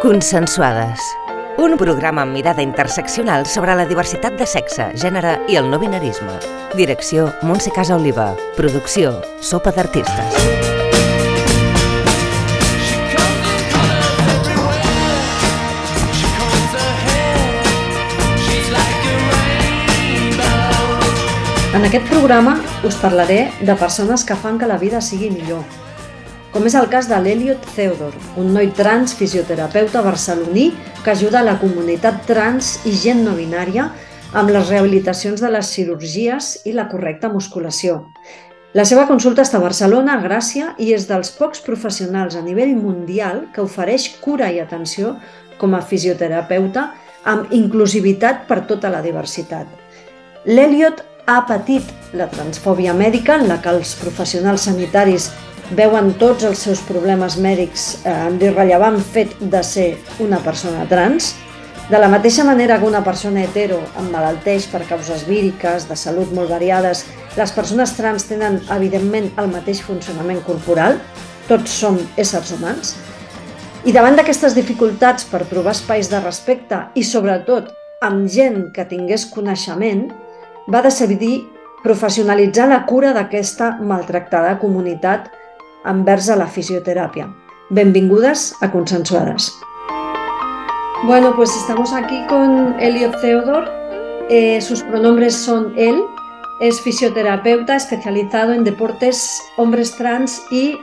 Consensuades. Un programa amb mirada interseccional sobre la diversitat de sexe, gènere i el no binarisme. Direcció Montse Casa Oliva. Producció Sopa d'Artistes. En aquest programa us parlaré de persones que fan que la vida sigui millor, com és el cas de l'Eliot Theodor, un noi trans fisioterapeuta barceloní que ajuda la comunitat trans i gent no binària amb les rehabilitacions de les cirurgies i la correcta musculació. La seva consulta està a Barcelona, a Gràcia, i és dels pocs professionals a nivell mundial que ofereix cura i atenció com a fisioterapeuta amb inclusivitat per tota la diversitat. L'Eliot ha patit la transfòbia mèdica en la que els professionals sanitaris veuen tots els seus problemes mèdics eh, amb l'irrellevant fet de ser una persona trans, de la mateixa manera que una persona hetero emmalalteix per causes víriques, de salut molt variades, les persones trans tenen, evidentment, el mateix funcionament corporal, tots som éssers humans, i davant d'aquestes dificultats per trobar espais de respecte i, sobretot, amb gent que tingués coneixement, va decidir professionalitzar la cura d'aquesta maltractada comunitat envers a la fisioterapia. Benvingudes a Consensuades. Bueno, pues estamos aquí con Elliot Theodor. Eh, sus pronombres son él. Es fisioterapeuta especializado en deportes, hombres trans y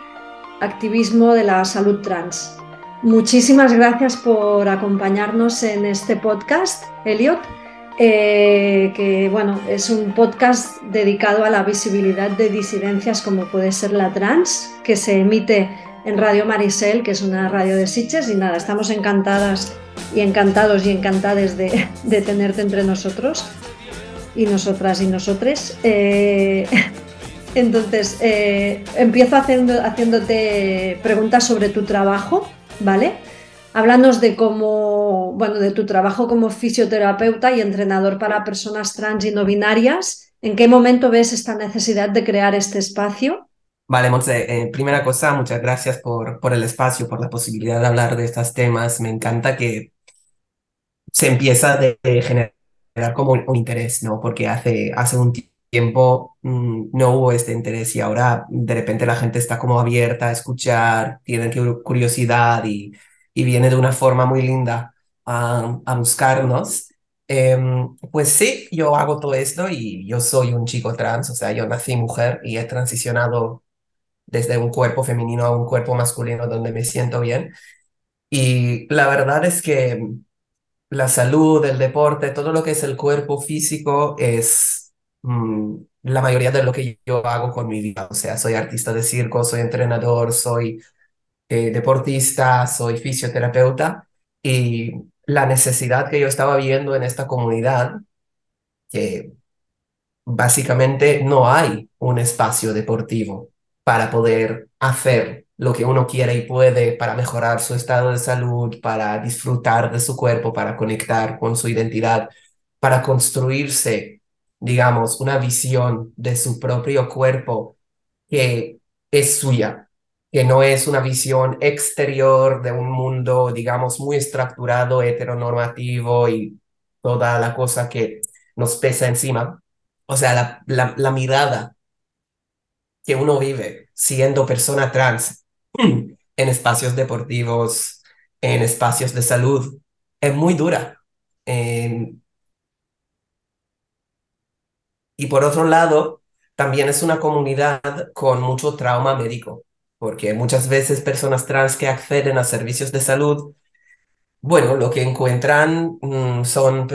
activismo de la salud trans. Muchísimas gracias por acompañarnos en este podcast, Elliot. Eh, que bueno, es un podcast dedicado a la visibilidad de disidencias como puede ser la trans, que se emite en Radio Marisel, que es una radio de Sitges, y nada, estamos encantadas y encantados y encantadas de, de tenerte entre nosotros, y nosotras y nosotres. Eh, entonces, eh, empiezo haciendo, haciéndote preguntas sobre tu trabajo, ¿vale? Háblanos de cómo, bueno, de tu trabajo como fisioterapeuta y entrenador para personas trans y no binarias. ¿En qué momento ves esta necesidad de crear este espacio? Vale, Montse, eh, primera cosa, muchas gracias por, el espacio, por la posibilidad de hablar de estos temas. Me encanta que se empieza de generar como un, interés, ¿no? Porque hace, hace un tiempo mmm, no hubo este interés y ahora de repente la gente está como abierta a escuchar, tienen curiosidad y y viene de una forma muy linda a, a buscarnos. Eh, pues sí, yo hago todo esto y yo soy un chico trans, o sea, yo nací mujer y he transicionado desde un cuerpo femenino a un cuerpo masculino donde me siento bien. Y la verdad es que la salud, el deporte, todo lo que es el cuerpo físico es mmm, la mayoría de lo que yo hago con mi vida. O sea, soy artista de circo, soy entrenador, soy eh, deportista, soy fisioterapeuta y la necesidad que yo estaba viendo en esta comunidad, que básicamente no hay un espacio deportivo para poder hacer lo que uno quiere y puede para mejorar su estado de salud, para disfrutar de su cuerpo, para conectar con su identidad, para construirse, digamos, una visión de su propio cuerpo que es suya, que no es una visión exterior de un mundo, digamos, muy estructurado, heteronormativo y toda la cosa que nos pesa encima. O sea, la, mirada que uno vive siendo persona trans en espacios deportivos, en espacios de salud, es muy dura. Eh, y por otro lado, también es una comunidad con mucho trauma médico porque muchas veces personas trans que acceden a servicios de salud, bueno, lo que encuentran mmm, son,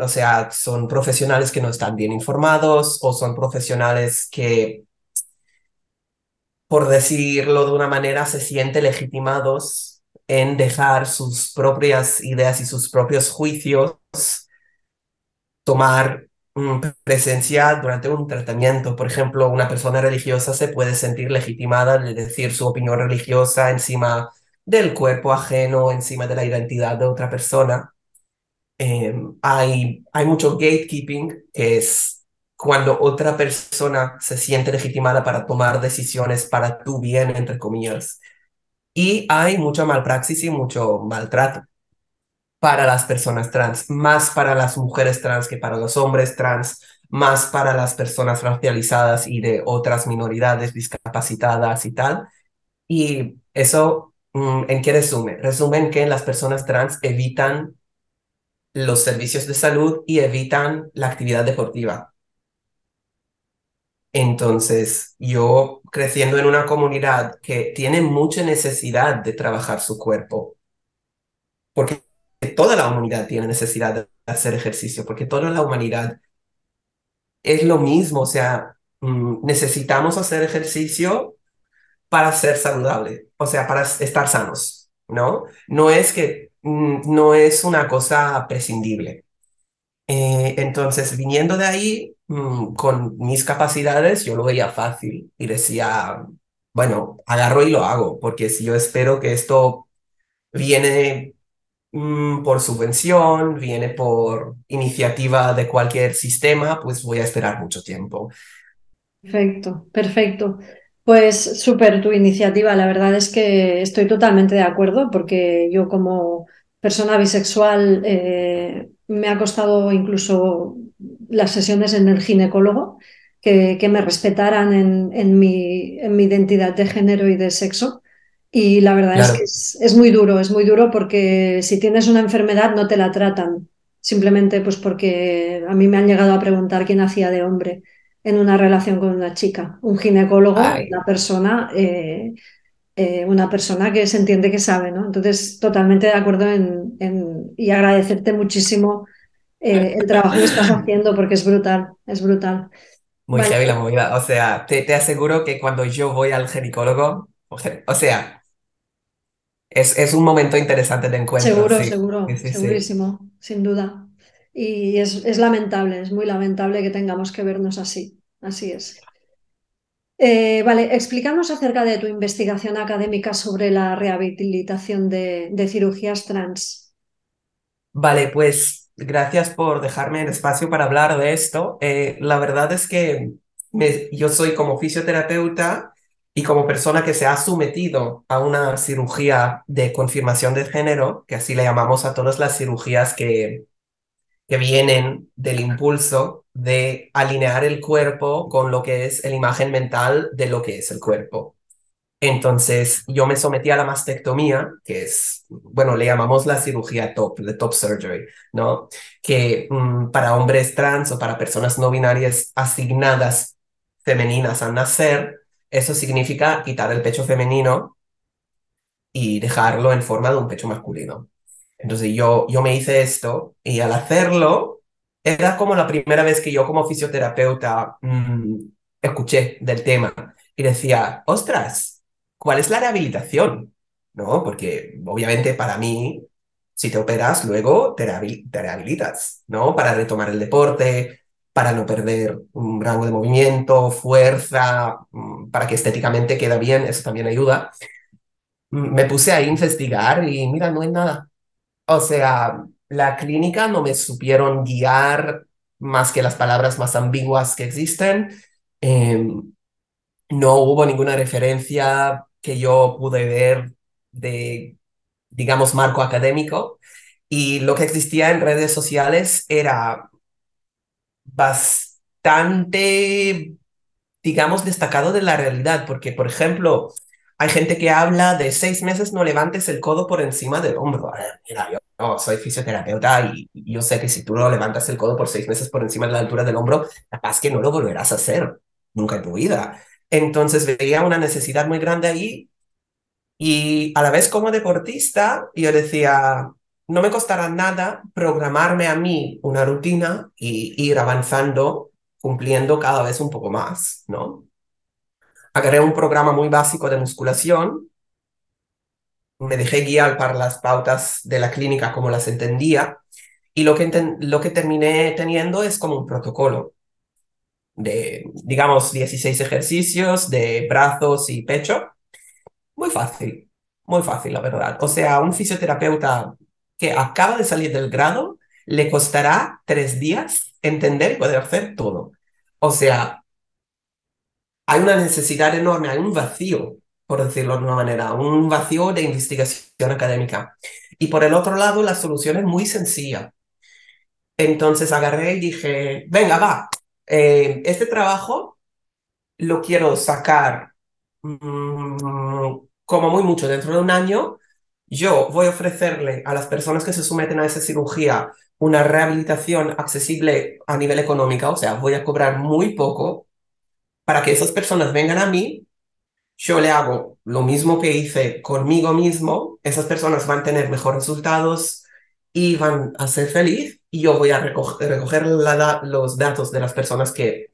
o sea, son profesionales que no están bien informados o son profesionales que, por decirlo de una manera, se sienten legitimados en dejar sus propias ideas y sus propios juicios tomar presencia durante un tratamiento. Por ejemplo, una persona religiosa se puede sentir legitimada de decir su opinión religiosa encima del cuerpo ajeno, encima de la identidad de otra persona. Eh, hay, hay mucho gatekeeping, que es cuando otra persona se siente legitimada para tomar decisiones para tu bien, entre comillas. Y hay mucha malpraxis y mucho maltrato. Para las personas trans, más para las mujeres trans que para los hombres trans, más para las personas racializadas y de otras minoridades discapacitadas y tal. Y eso, mm, ¿en qué resume? Resumen que las personas trans evitan los servicios de salud y evitan la actividad deportiva. Entonces, yo creciendo en una comunidad que tiene mucha necesidad de trabajar su cuerpo, porque toda la humanidad tiene necesidad de hacer ejercicio, porque toda la humanidad es lo mismo, o sea, mm, necesitamos hacer ejercicio para ser saludable, o sea, para estar sanos, ¿no? No es que, mm, no es una cosa prescindible. Eh, entonces, viniendo de ahí, mm, con mis capacidades, yo lo veía fácil y decía, bueno, agarro y lo hago, porque si yo espero que esto viene Mm, por subvención, viene por iniciativa de cualquier sistema, pues voy a esperar mucho tiempo. Perfecto, perfecto. Pues súper tu iniciativa. La verdad es que estoy totalmente de acuerdo porque yo como persona bisexual eh, me ha costado incluso las sesiones en el ginecólogo, que, que me respetaran en, en, mi, en mi identidad de género y de sexo. Y la verdad es que es, muy duro, es muy duro porque si tienes una enfermedad no te la tratan, simplemente pues porque a mí me han llegado a preguntar quién hacía de hombre en una relación con una chica, un ginecólogo, una persona, eh, eh, una persona que se entiende que sabe, ¿no? Entonces, totalmente de acuerdo en, y agradecerte muchísimo eh, el trabajo que estás haciendo porque es brutal, es brutal. Muy heavy la movida, o sea, te, te aseguro que cuando yo voy al ginecólogo, o sea, es, es un momento interesante de encuentro. Seguro, seguro, segurísimo, sin duda. Y es, es, lamentable, es muy lamentable que tengamos que vernos así. Así es. Eh, vale, explícanos acerca de tu investigación académica sobre la rehabilitación de, de cirugías trans. Vale, pues gracias por dejarme el espacio para hablar de esto. Eh, la verdad es que me, yo soy como fisioterapeuta y como persona que se ha sometido a una cirugía de confirmación de género, que así le llamamos a todas las cirugías que, que vienen del impulso de alinear el cuerpo con lo que es la imagen mental de lo que es el cuerpo. Entonces, yo me sometí a la mastectomía, que es, bueno, le llamamos la cirugía top, the top surgery, ¿no? Que mm, para hombres trans o para personas no binarias asignadas femeninas al nacer, eso significa quitar el pecho femenino y dejarlo en forma de un pecho masculino. Entonces yo, yo me hice esto y al hacerlo era como la primera vez que yo como fisioterapeuta mm, escuché del tema y decía, ostras, ¿cuál es la rehabilitación? ¿No? Porque obviamente para mí, si te operas, luego te, te rehabilitas, ¿no? Para retomar el deporte, para no perder un rango de movimiento, fuerza, mm, para que estéticamente quede bien, eso también ayuda. Mm, me puse a investigar y mira, no hay nada. O sea, la clínica no me supieron guiar más que las palabras más ambiguas que existen. Em, no hubo ninguna referencia que yo pude ver de, digamos, marco académico. Y lo que existía en redes sociales era bastante, digamos, destacado de la realidad, porque, por ejemplo, hay gente que habla de seis meses no levantes el codo por encima del hombro. Mira, yo soy fisioterapeuta y, yo sé que si tú no levantas el codo por seis meses por encima de la altura del hombro, capaz que no lo volverás a hacer nunca en tu vida. Entonces veía una necesidad muy grande ahí y a la vez como deportista yo decía, no me costará nada programarme a mí una rutina y ir avanzando, cumpliendo cada vez un poco más, ¿no? Agarré un programa muy básico de musculación, me dejé guiar para las pautas de la clínica como las entendía y lo que, lo que terminé teniendo es como un protocolo de, digamos, 16 ejercicios de brazos y pecho. Muy fácil, muy fácil, la verdad. O sea, un fisioterapeuta que acaba de salir del grado, le costará tres días entender y poder hacer todo. O sea, hay una necesidad enorme, hay un vacío por decirlo de una manera, un vacío de investigación académica. Y por el otro lado, la solución es muy sencilla. Entonces agarré y dije, venga, va, eh, este trabajo lo quiero sacar mm, como muy mucho dentro de un año. Yo voy a ofrecerle a las personas que se someten a esa cirugía una rehabilitación accesible a nivel económico, o sea, voy a cobrar muy poco para que esas personas vengan a mí, yo le hago lo mismo que hice conmigo mismo, esas personas van a tener mejores resultados y van a ser felices y yo voy a recoger, los datos de las personas que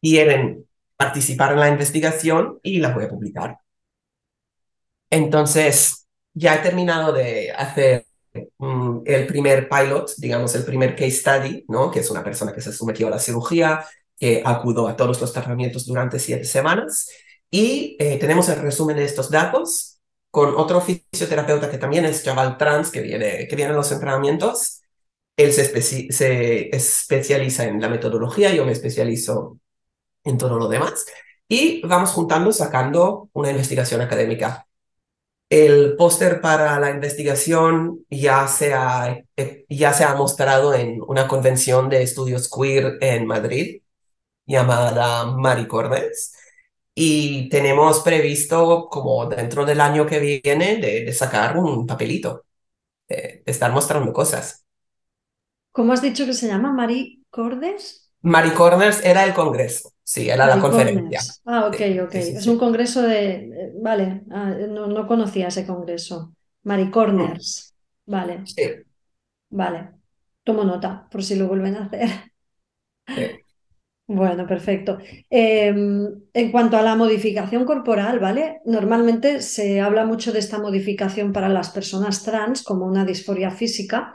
quieren participar en la investigación y las voy a publicar. Entonces, ya he terminado de hacer mm, el primer pilot, digamos, el primer case study, ¿no? Que es una persona que se sometió a la cirugía, que acudió a todos los tratamientos durante siete semanas. Y eh, tenemos el resumen de estos datos con otro fisioterapeuta que también es chaval trans, que viene, que viene en los entrenamientos. Él se, se especializa en la metodología, yo me especializo en todo lo demás. Y vamos juntando, sacando una investigación académica. El póster para la investigación ya se, ha, eh, ya se ha mostrado en una convención de estudios queer en Madrid llamada Maricordes y tenemos previsto como dentro del año que viene de, sacar un papelito, de, estar mostrando cosas. ¿Cómo has dicho que se llama? ¿Maricordes? Maricorners era el congreso, sí, era la conferencia. Ah, ok, ok. es un congreso de. Vale, ah, no, no, conocía ese congreso. Maricorners. Mm. Vale. Sí. Vale. Tomo nota, por si lo vuelven a hacer. Bueno, perfecto. Em, en cuanto a la modificación corporal, ¿vale? Normalmente se habla mucho de esta modificación para las personas trans como una disforia física,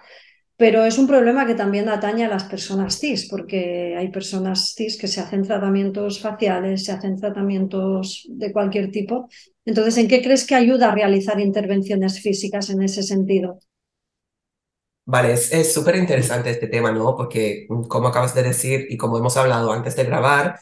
pero es un problema que también atañe a las personas cis, porque hay personas cis que se hacen tratamientos faciales, se hacen tratamientos de cualquier tipo. Entonces, ¿en qué crees que ayuda a realizar intervenciones físicas en ese sentido? Vale, es súper interesante este tema, ¿no? Porque, mm, como acabas de decir y como hemos hablado antes de grabar,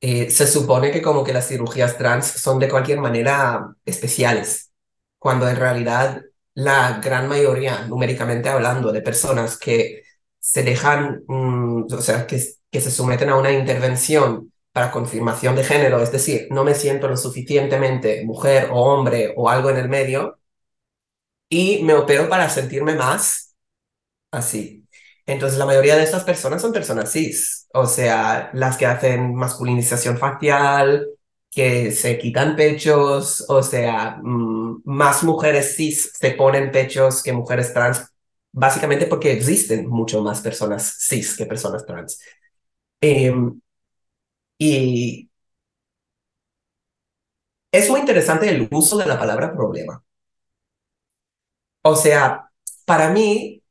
eh, se supone que como que las cirugías trans son de cualquier manera especiales, cuando en realidad la gran mayoría, numéricamente hablando, de personas que se dejan, mm, o sea, que, que se someten a una intervención para confirmación de género, es decir, no me siento lo suficientemente mujer o hombre o algo en el medio, y me opero para sentirme más así. Entonces, la mayoría de estas personas son personas cis, o sea, las que hacen masculinización facial, que se quitan pechos, o sea, mm, más mujeres cis se ponen pechos que mujeres trans, básicamente porque existen mucho más personas cis que personas trans. Em, y es muy interesante el uso de la palabra problema. O sea, para mí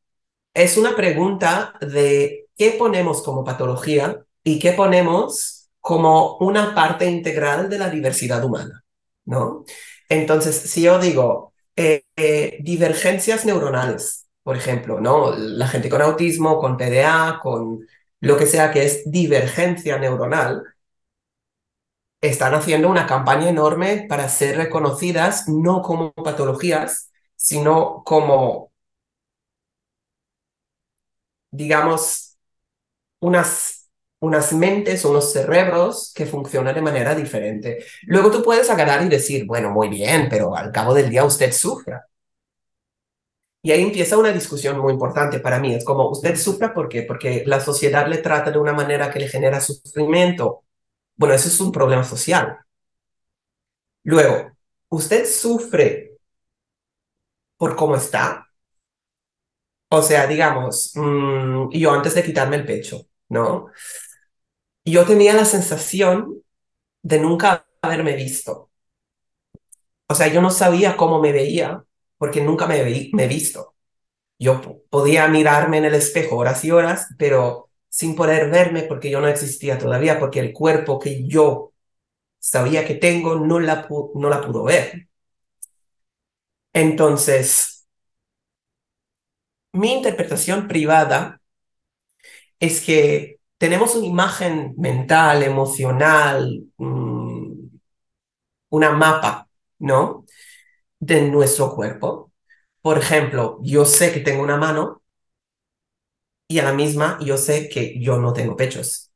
es una pregunta de qué ponemos como patología y qué ponemos como una parte integral de la diversidad humana, ¿no? Entonces, si yo digo eh, eh, divergencias neuronales, por ejemplo, ¿no? La gente con autismo, con PDA, con lo que sea que es divergencia neuronal, están haciendo una campaña enorme para ser reconocidas no como patologías, sino como, digamos, unas unas mentes, unos cerebros que funcionan de manera diferente. Luego tú puedes agarrar y decir, bueno, muy bien, pero al cabo del día usted sufra. Y ahí empieza una discusión muy importante para mí. Es como, ¿usted sufra por qué? Porque la sociedad le trata de una manera que le genera sufrimiento. Bueno, eso es un problema social. Luego, ¿usted sufre por cómo está? O sea, digamos, mm, yo antes de quitarme el pecho, ¿no? yo tenía la sensación de nunca haberme visto. O sea, yo no sabía cómo me veía porque nunca me, me he visto. Yo podía mirarme en el espejo horas y horas, pero sin poder verme porque yo no existía todavía, porque el cuerpo que yo sabía que tengo no la, no la pudo ver. Entonces, mi interpretación privada es que tenemos una imagen mental, emocional, mm, una mapa ¿no? De nuestro cuerpo. Por ejemplo, yo sé que tengo una mano y a la misma yo sé que yo no tengo pechos.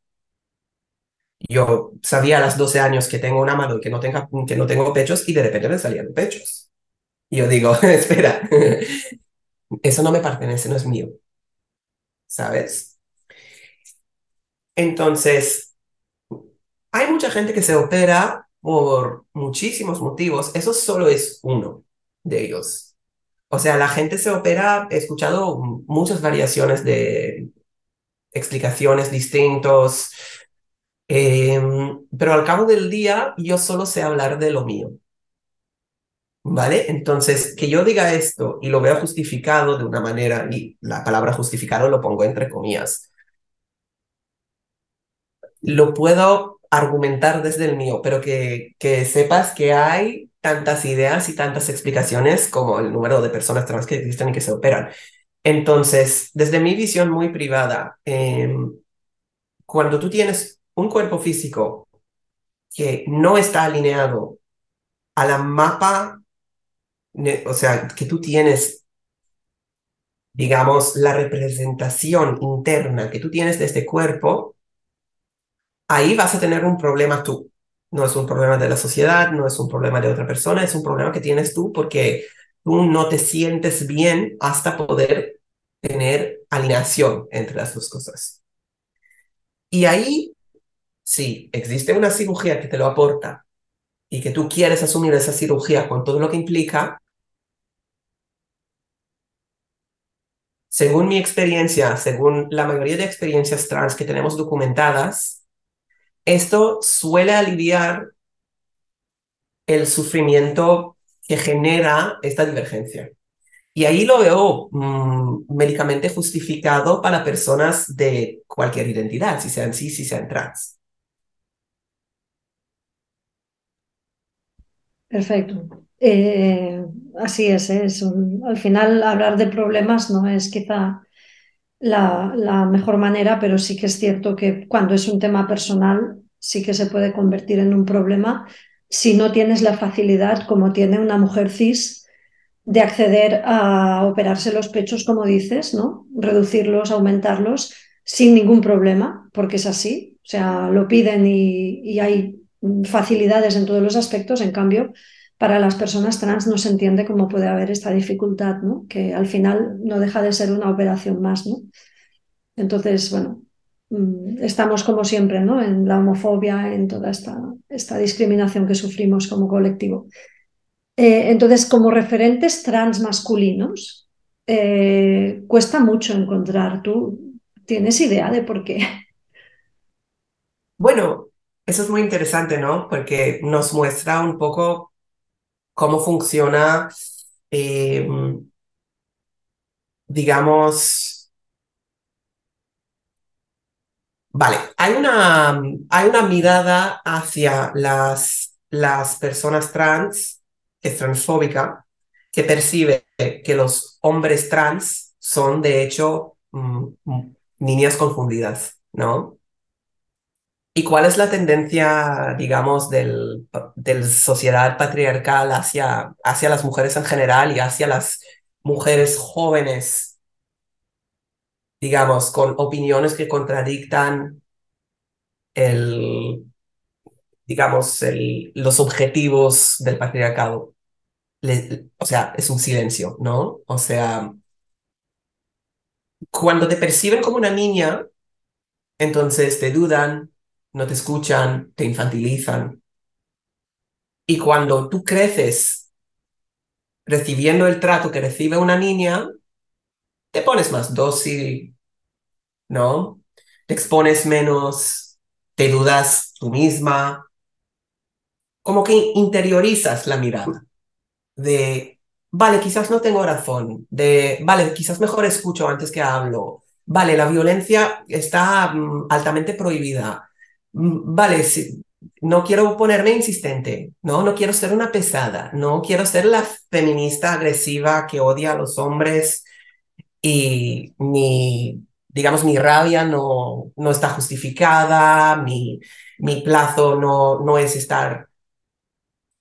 Yo sabía a los 12 años que tengo una mano y que no, tenga, que no tengo pechos y de repente me salían pechos. Y yo digo, espera, eso no me pertenece, no es mío. ¿Sabes? Entonces, hay mucha gente que se opera por muchísimos motivos. Eso solo es uno de ellos. O sea, la gente se opera, he escuchado muchas variaciones de explicaciones distintos, em, pero al cabo del día yo solo sé hablar de lo mío. ¿Vale? Entonces, que yo diga esto y lo vea justificado de una manera, y la palabra justificado lo pongo entre comillas, lo puedo argumentar desde el mío, pero que, que sepas que hay tantas ideas y tantas explicaciones como el número de personas trans que existen y que se operan. Entonces, desde mi visión muy privada, em, cuando tú tienes un cuerpo físico que no está alineado a la mapa, o sea, que tú tienes, digamos, la representación interna que tú tienes de este cuerpo, ahí vas a tener un problema tú. No es un problema de la sociedad, no es un problema de otra persona, es un problema que tienes tú porque tú no te sientes bien hasta poder tener alineación entre las dos cosas. Y ahí, sí, existe una cirugía que te lo aporta y que tú quieres asumir esa cirugía con todo lo que implica, según mi experiencia, según la mayoría de experiencias trans que tenemos documentadas, esto suele aliviar el sufrimiento que genera esta divergencia. Y ahí lo veo mm, médicamente justificado para personas de cualquier identidad, si sean cis, si sean trans. Perfecto. Eh, así es, al final hablar de problemas no es quizá la, mejor manera, pero sí que es cierto que cuando es un tema personal sí que se puede convertir en un problema si no tienes la facilidad, como tiene una mujer cis, de acceder a operarse los pechos, como dices, ¿no? Reducirlos, aumentarlos, sin ningún problema, porque es así. O sea, lo piden y, y hay facilidades en todos los aspectos. En cambio, para las personas trans no se entiende cómo puede haber esta dificultad, ¿no? que al final no deja de ser una operación más. ¿no? Entonces, bueno, mm, estamos como siempre ¿no? en la homofobia, en toda esta, esta discriminación que sufrimos como colectivo. Eh, entonces, como referentes trans masculinos, eh, cuesta mucho encontrar. ¿Tú tienes idea de por qué? Bueno, eso es muy interesante, ¿no? Porque nos muestra un poco cómo funciona, eh, digamos, vale, hay una, hay una mirada hacia las, las personas trans, es transfóbica, que percibe que los hombres trans son de hecho mm, mm, niñas confundidas, ¿no? ¿Y cuál es la tendencia, digamos, del, la sociedad patriarcal hacia, hacia las mujeres en general y hacia las mujeres jóvenes, digamos, con opiniones que contradictan el, digamos, los objetivos del patriarcado? o sea, es un silencio, ¿no? O sea, cuando te perciben como una niña, entonces te dudan, no te escuchan, te infantilizan. Y cuando tú creces recibiendo el trato que recibe una niña, te pones más dócil, ¿no? Te expones menos, te dudas tú misma, como que interiorizas la mirada de, vale, quizás no tengo razón, de, vale, quizás mejor escucho antes que hablo, vale, la violencia está mm, altamente prohibida, Vale, no quiero ponerme insistente, ¿no? No quiero ser una pesada, no quiero ser la feminista agresiva que odia a los hombres y mi, digamos, mi rabia no, no está justificada, mi, mi plazo no, no es estar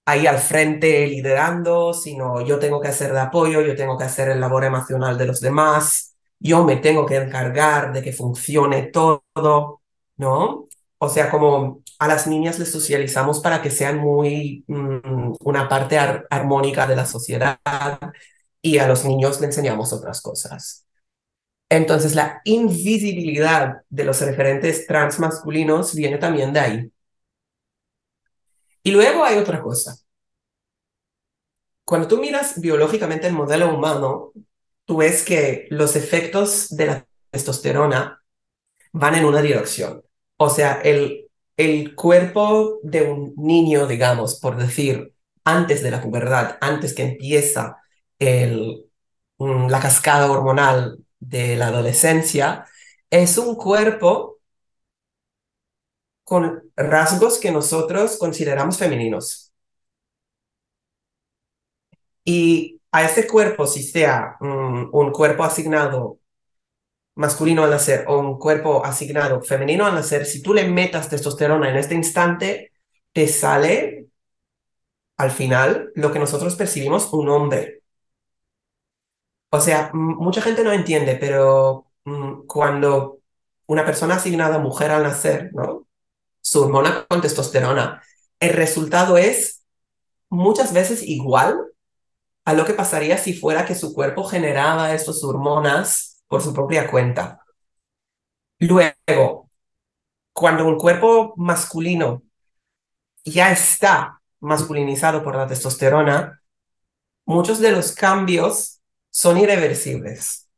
ahí al frente liderando, sino yo tengo que hacer de apoyo, yo tengo que hacer el labor emocional de los demás, yo me tengo que encargar de que funcione todo, ¿no? O sea, como a las niñas les socializamos para que sean muy mm, una parte armónica de la sociedad y a los niños le enseñamos otras cosas. Entonces, la invisibilidad de los referentes transmasculinos viene también de ahí. Y luego hay otra cosa. Cuando tú miras biológicamente el modelo humano, tú ves que los efectos de la testosterona van en una dirección. O sea, el, el cuerpo de un niño, digamos, por decir, antes de la pubertad, antes que empieza el, mm, la cascada hormonal de la adolescencia, es un cuerpo con rasgos que nosotros consideramos femeninos. Y a ese cuerpo, si sea un cuerpo asignado masculino al nacer o un cuerpo asignado femenino al nacer, si tú le metas testosterona en este instante, te sale al final lo que nosotros percibimos un hombre. O sea, mucha gente no entiende, pero cuando una persona asignada mujer al nacer, su hormona con testosterona. El resultado es muchas veces igual a lo que pasaría si fuera que su cuerpo generaba estas hormonas por su propia cuenta. Luego, cuando un cuerpo masculino ya está masculinizado por la testosterona, muchos de los cambios son irreversibles.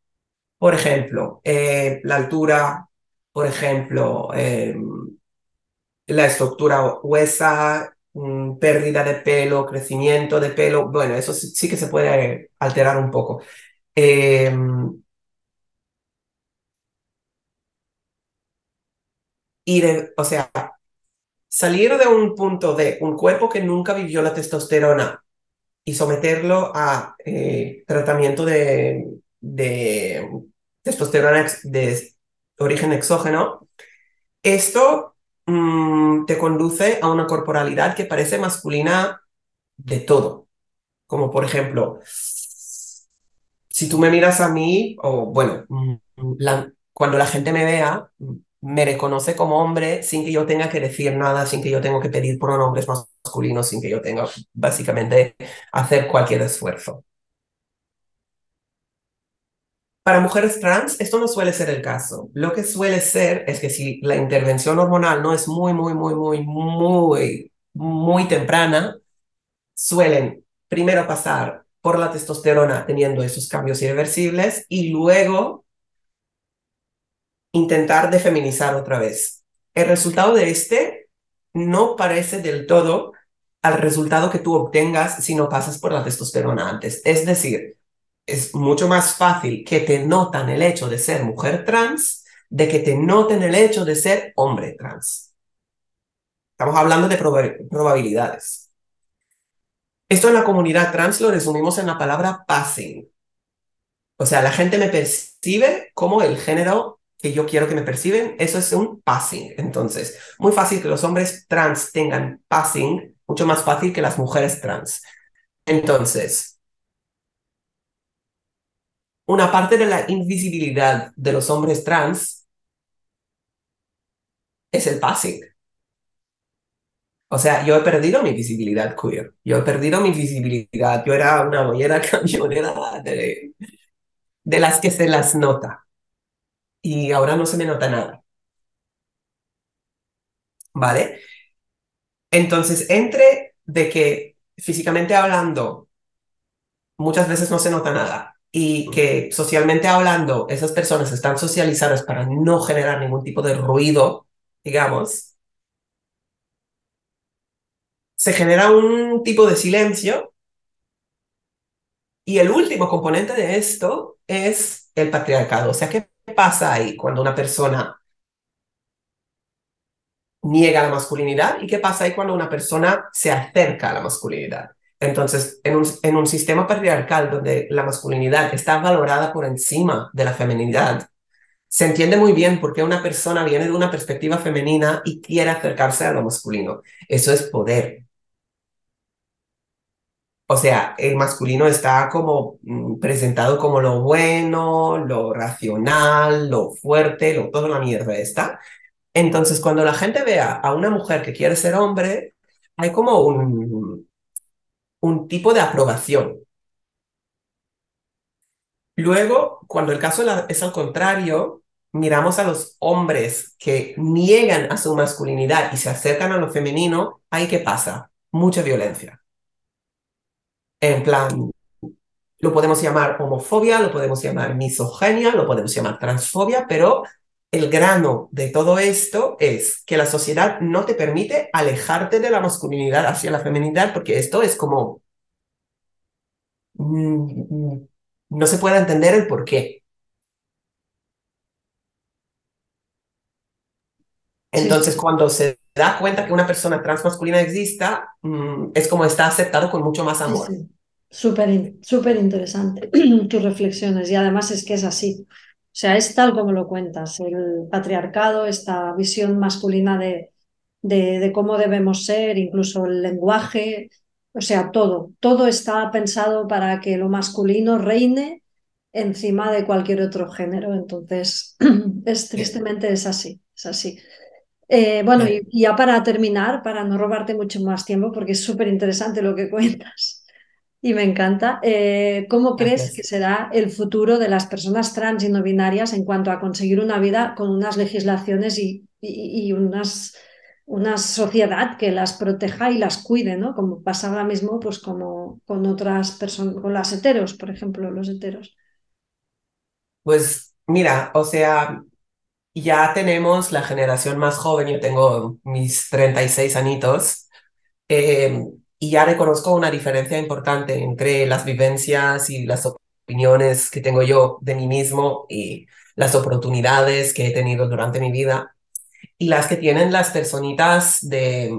Por ejemplo, eh, la altura, por ejemplo, em, la estructura huesa, mm, pérdida de pelo, crecimiento de pelo, bueno, eso sí, que se puede alterar un poco. Em, o sea, salir de un punto de un cuerpo que nunca vivió la testosterona y someterlo a eh, tratamiento de, de testosterona de origen exógeno, esto Mm, te conduce a una corporalidad que parece masculina de todo. Como por ejemplo, si tú me miras a mí, o bueno, mm, cuando la gente me vea, me reconoce como hombre sin que yo tenga que decir nada, sin que yo tenga que pedir pronombres masculinos, sin que yo tenga básicamente hacer cualquier esfuerzo. Para mujeres trans, esto no suele ser el caso. Lo que suele ser es que si la intervención hormonal no es muy, muy, muy, muy, muy, muy temprana, suelen primero pasar por la testosterona teniendo esos cambios irreversibles y luego intentar defeminizar otra vez. El resultado de este no parece del todo al resultado que tú obtengas si no pasas por la testosterona antes. Es decir, es mucho más fácil que te notan el hecho de ser mujer trans de que te noten el hecho de ser hombre trans. Estamos hablando de probabilidades. Esto en la comunidad trans lo resumimos en la palabra passing. O sea, la gente me percibe como el género que yo quiero que me perciben, eso es un passing. Entonces, muy fácil que los hombres trans tengan passing, mucho más fácil que las mujeres trans. Entonces, una parte de la invisibilidad de los hombres trans es el passing. O sea, yo he perdido mi visibilidad queer. Yo he perdido mi visibilidad. Yo era una bollera camionera de, de las que se las nota. Y ahora no se me nota nada. ¿Vale? Entonces, entre de que físicamente hablando muchas veces no se nota nada y que socialmente hablando esas personas están socializadas para no generar ningún tipo de ruido, digamos, se genera un tipo de silencio y el último componente de esto es el patriarcado. O sea, ¿qué pasa ahí cuando una persona niega la masculinidad y qué pasa ahí cuando una persona se acerca a la masculinidad? Entonces, en un, sistema patriarcal donde la masculinidad está valorada por encima de la feminidad, se entiende muy bien por qué una persona viene de una perspectiva femenina y quiere acercarse a lo masculino. Eso es poder. O sea, el masculino está como mm, presentado como lo bueno, lo racional, lo fuerte, lo, toda la mierda está. Entonces, cuando la gente vea a una mujer que quiere ser hombre, hay como un, un tipo de aprobación. Luego, cuando el caso es al contrario, miramos a los hombres que niegan a su masculinidad y se acercan a lo femenino, ahí qué pasa? Mucha violencia. En plan, lo podemos llamar homofobia, lo podemos llamar misoginia, lo podemos llamar transfobia, pero el grano de todo esto es que la sociedad no te permite alejarte de la masculinidad hacia la feminidad, porque esto es como... Mm, mm, no se puede entender el por qué. Entonces, cuando se da cuenta que una persona transmasculina exista, mm, es como está aceptado con mucho más amor. Súper interesante tus reflexiones y además es que es así. O sea, es tal como lo cuentas, el patriarcado, esta visión masculina de, de, cómo debemos ser, incluso el lenguaje, o sea, todo, todo está pensado para que lo masculino reine encima de cualquier otro género. Entonces, es tristemente es así, es así. Eh, bueno, y ya para terminar, para no robarte mucho más tiempo, porque es súper interesante lo que cuentas y me encanta. Eh, ¿Cómo crees que será el futuro de las personas trans y no binarias en cuanto a conseguir una vida con unas legislaciones y, y, unas, una sociedad que las proteja y las cuide, ¿no? Como pasa ahora mismo pues como con otras personas, con las heteros, por ejemplo, los heteros. Pues mira, o sea, ya tenemos la generación más joven, yo tengo mis 36 añitos. Eh, y ya reconozco una diferencia importante entre las vivencias y las opiniones que tengo yo de mí mismo y las oportunidades que he tenido durante mi vida y las que tienen las personitas de,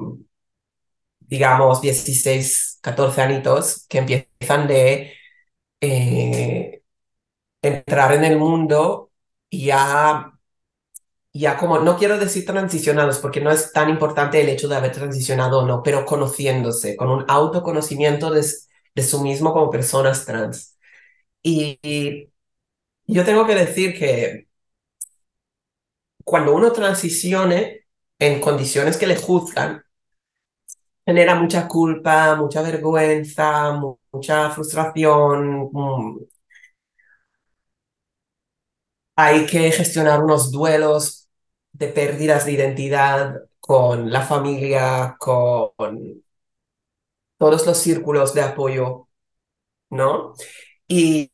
digamos, 16, 14 añitos que empiezan de eh, entrar en el mundo y ya ya como, no quiero decir transicionados, porque no es tan importante el hecho de haber transicionado o no, pero conociéndose, con un autoconocimiento de, de su mismo como personas trans. Y, yo tengo que decir que cuando uno transicione en condiciones que le juzgan, genera mucha culpa, mucha vergüenza, mucha frustración, hay que gestionar unos duelos de pérdidas de identidad con la familia, con todos los círculos de apoyo, ¿no? Y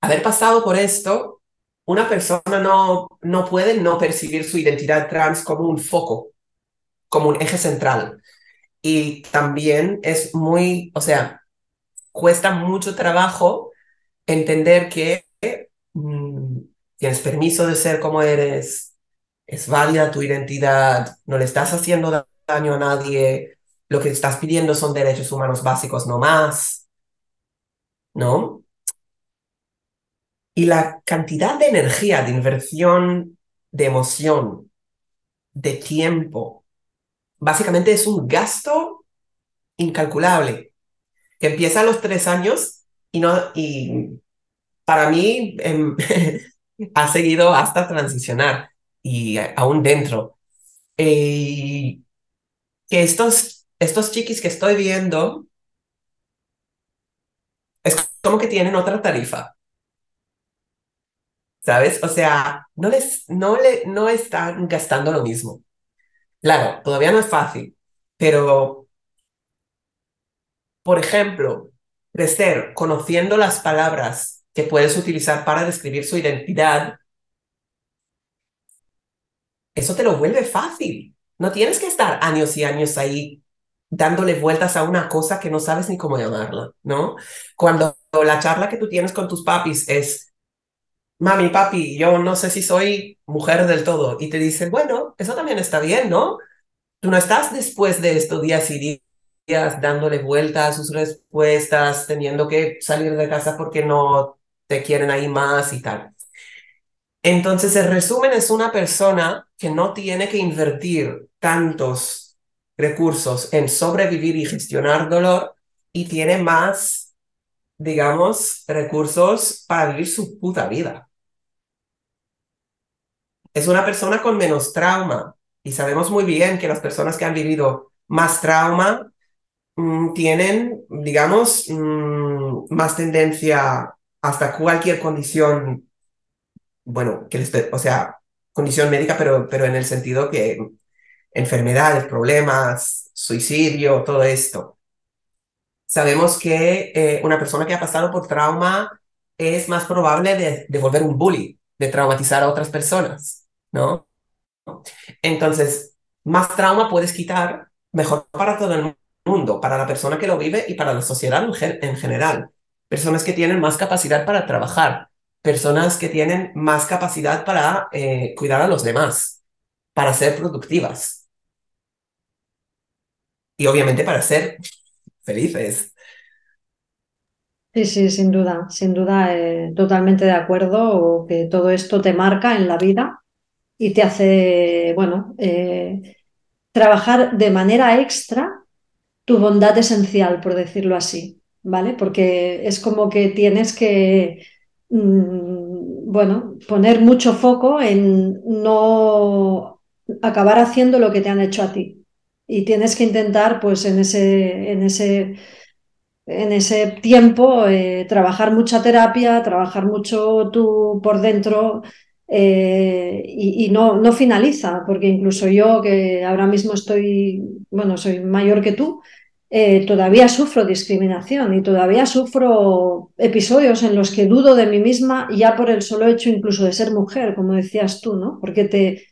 haber pasado por esto, una persona no, no puede no percibir su identidad trans como un foco, como un eje central. Y también es muy, o sea, cuesta mucho trabajo entender que mm, tienes permiso de ser como eres, es válida tu identidad, no le estás haciendo daño a nadie, lo que estás pidiendo son derechos humanos básicos, no más, ¿no? Y la cantidad de energía, de inversión, de emoción, de tiempo, básicamente es un gasto incalculable que empieza a los tres años y no y para mí em, ha seguido hasta transicionar y aún dentro. Eh, que estos, estos chiquis que estoy viendo es como que tienen otra tarifa. ¿Sabes? O sea, no, les, no, le, no están gastando lo mismo. Claro, todavía no es fácil, pero, por ejemplo, crecer conociendo las palabras que puedes utilizar para describir su identidad, eso te lo vuelve fácil. No tienes que estar años y años ahí dándole vueltas a una cosa que no sabes ni cómo llamarla, ¿no? Cuando la charla que tú tienes con tus papis es, mami, papi, yo no sé si soy mujer del todo, y te dicen, bueno, eso también está bien, ¿no? Tú no estás después de estos días y días dándole vueltas a sus respuestas, teniendo que salir de casa porque no te quieren ahí más y tal. Entonces, el resumen es una persona que no tiene que invertir tantos recursos en sobrevivir y gestionar dolor y tiene más, digamos, recursos para vivir su puta vida. Es una persona con menos trauma y sabemos muy bien que las personas que han vivido más trauma mm, tienen, digamos, mm, más tendencia hasta cualquier condición, bueno, que les, o sea, condición médica, pero, pero en el sentido que enfermedades, problemas, suicidio, todo esto. Sabemos que eh, una persona que ha pasado por trauma es más probable de, de volver un bully, de traumatizar a otras personas, ¿no? Entonces, más trauma puedes quitar, mejor para todo el mundo, para la persona que lo vive y para la sociedad en, general. Personas que tienen más capacidad para trabajar, personas que tienen más capacidad para eh, cuidar a los demás, para ser productivas y obviamente para ser felices. Sí, sí, sin duda, sin duda, eh, totalmente de acuerdo que todo esto te marca en la vida y te hace, bueno, eh, trabajar de manera extra tu bondad esencial, por decirlo así, ¿vale? Porque es como que tienes que, mm, bueno, poner mucho foco en no acabar haciendo lo que te han hecho a ti y tienes que intentar, pues en ese, en ese, en ese tiempo, eh, trabajar mucha terapia, trabajar mucho tú por dentro eh, y, no, no finaliza, porque incluso yo, que ahora mismo estoy, bueno, soy mayor que tú, eh, todavía sufro discriminación y todavía sufro episodios en los que dudo de mí misma ya por el solo hecho incluso de ser mujer, como decías tú, ¿no? Porque te,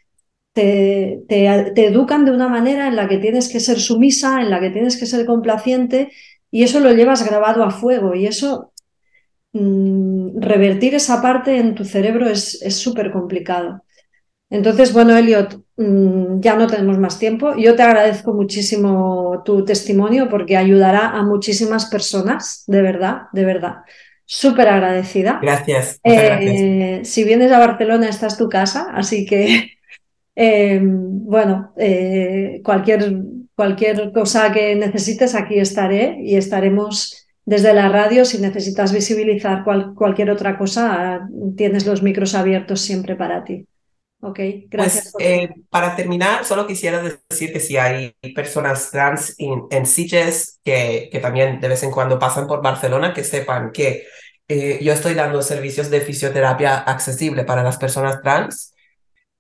te, te, educan de una manera en la que tienes que ser sumisa, en la que tienes que ser complaciente, y eso lo llevas grabado a fuego, y eso, mm, revertir esa parte en tu cerebro es súper complicado. Entonces, bueno, Elliot, mm, ya no tenemos más tiempo. Yo te agradezco muchísimo tu testimonio porque ayudará a muchísimas personas, de verdad, de verdad. Súper agradecida. Gracias. Eh, si vienes a Barcelona, esta es tu casa, así que eh, bueno, eh, cualquier, cualquier cosa que necesites, aquí estaré y estaremos desde la radio. Si necesitas visibilizar cualquier otra cosa, tienes los micros abiertos siempre para ti. Ok, gracias. Pues, eh, para terminar, solo quisiera decir que si hay personas trans en, en que, que también de vez en cuando pasan por Barcelona, que sepan que yo estoy dando servicios de fisioterapia accesible para las personas trans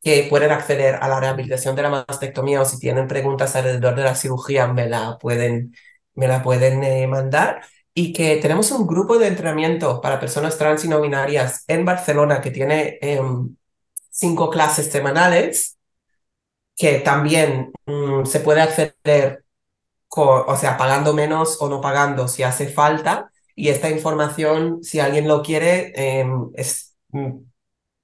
que pueden acceder a la rehabilitación de la mastectomía o si tienen preguntas alrededor de la cirugía me la pueden, me la pueden eh, mandar. Y que tenemos un grupo de entrenamiento para personas trans y no binarias en Barcelona que tiene em, cinco clases semanales que también mm, se puede acceder, o sea, pagando menos o no pagando si hace falta. Y esta información, si alguien lo quiere, em, es mm,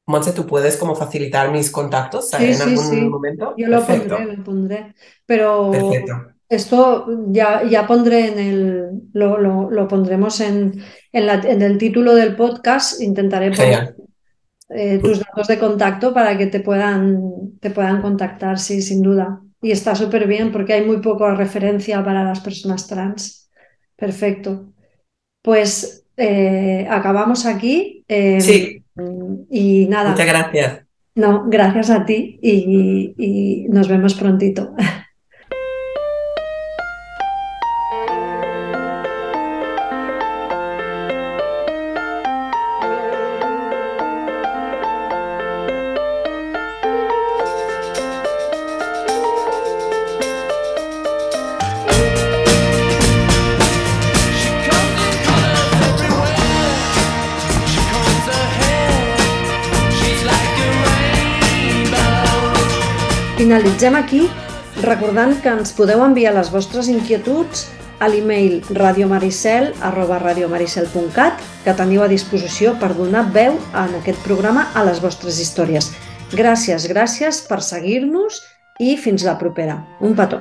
Monse, ¿tú puedes como facilitar mis contactos en algún momento? Yo lo pondré, lo pondré. Pero esto ya, ya pondré en el, lo, lo, pondremos en, en, la, en, el título del podcast. Intentaré poner eh, tus datos de contacto para que te puedan, te puedan contactar, sí, sin duda. Y está súper bien porque hay muy poca referencia para las personas trans. Perfecto. Pues eh, acabamos aquí. Em, sí. Y nada. Muchas gracias. No, gracias a ti y, y nos vemos prontito. Finalitzem aquí recordant que ens podeu enviar les vostres inquietuds a l'email radiomaricel arroba radiomaricel.cat que teniu a disposició per donar veu en aquest programa a les vostres històries. Gràcies, gràcies per seguir-nos i fins la propera. Un petó.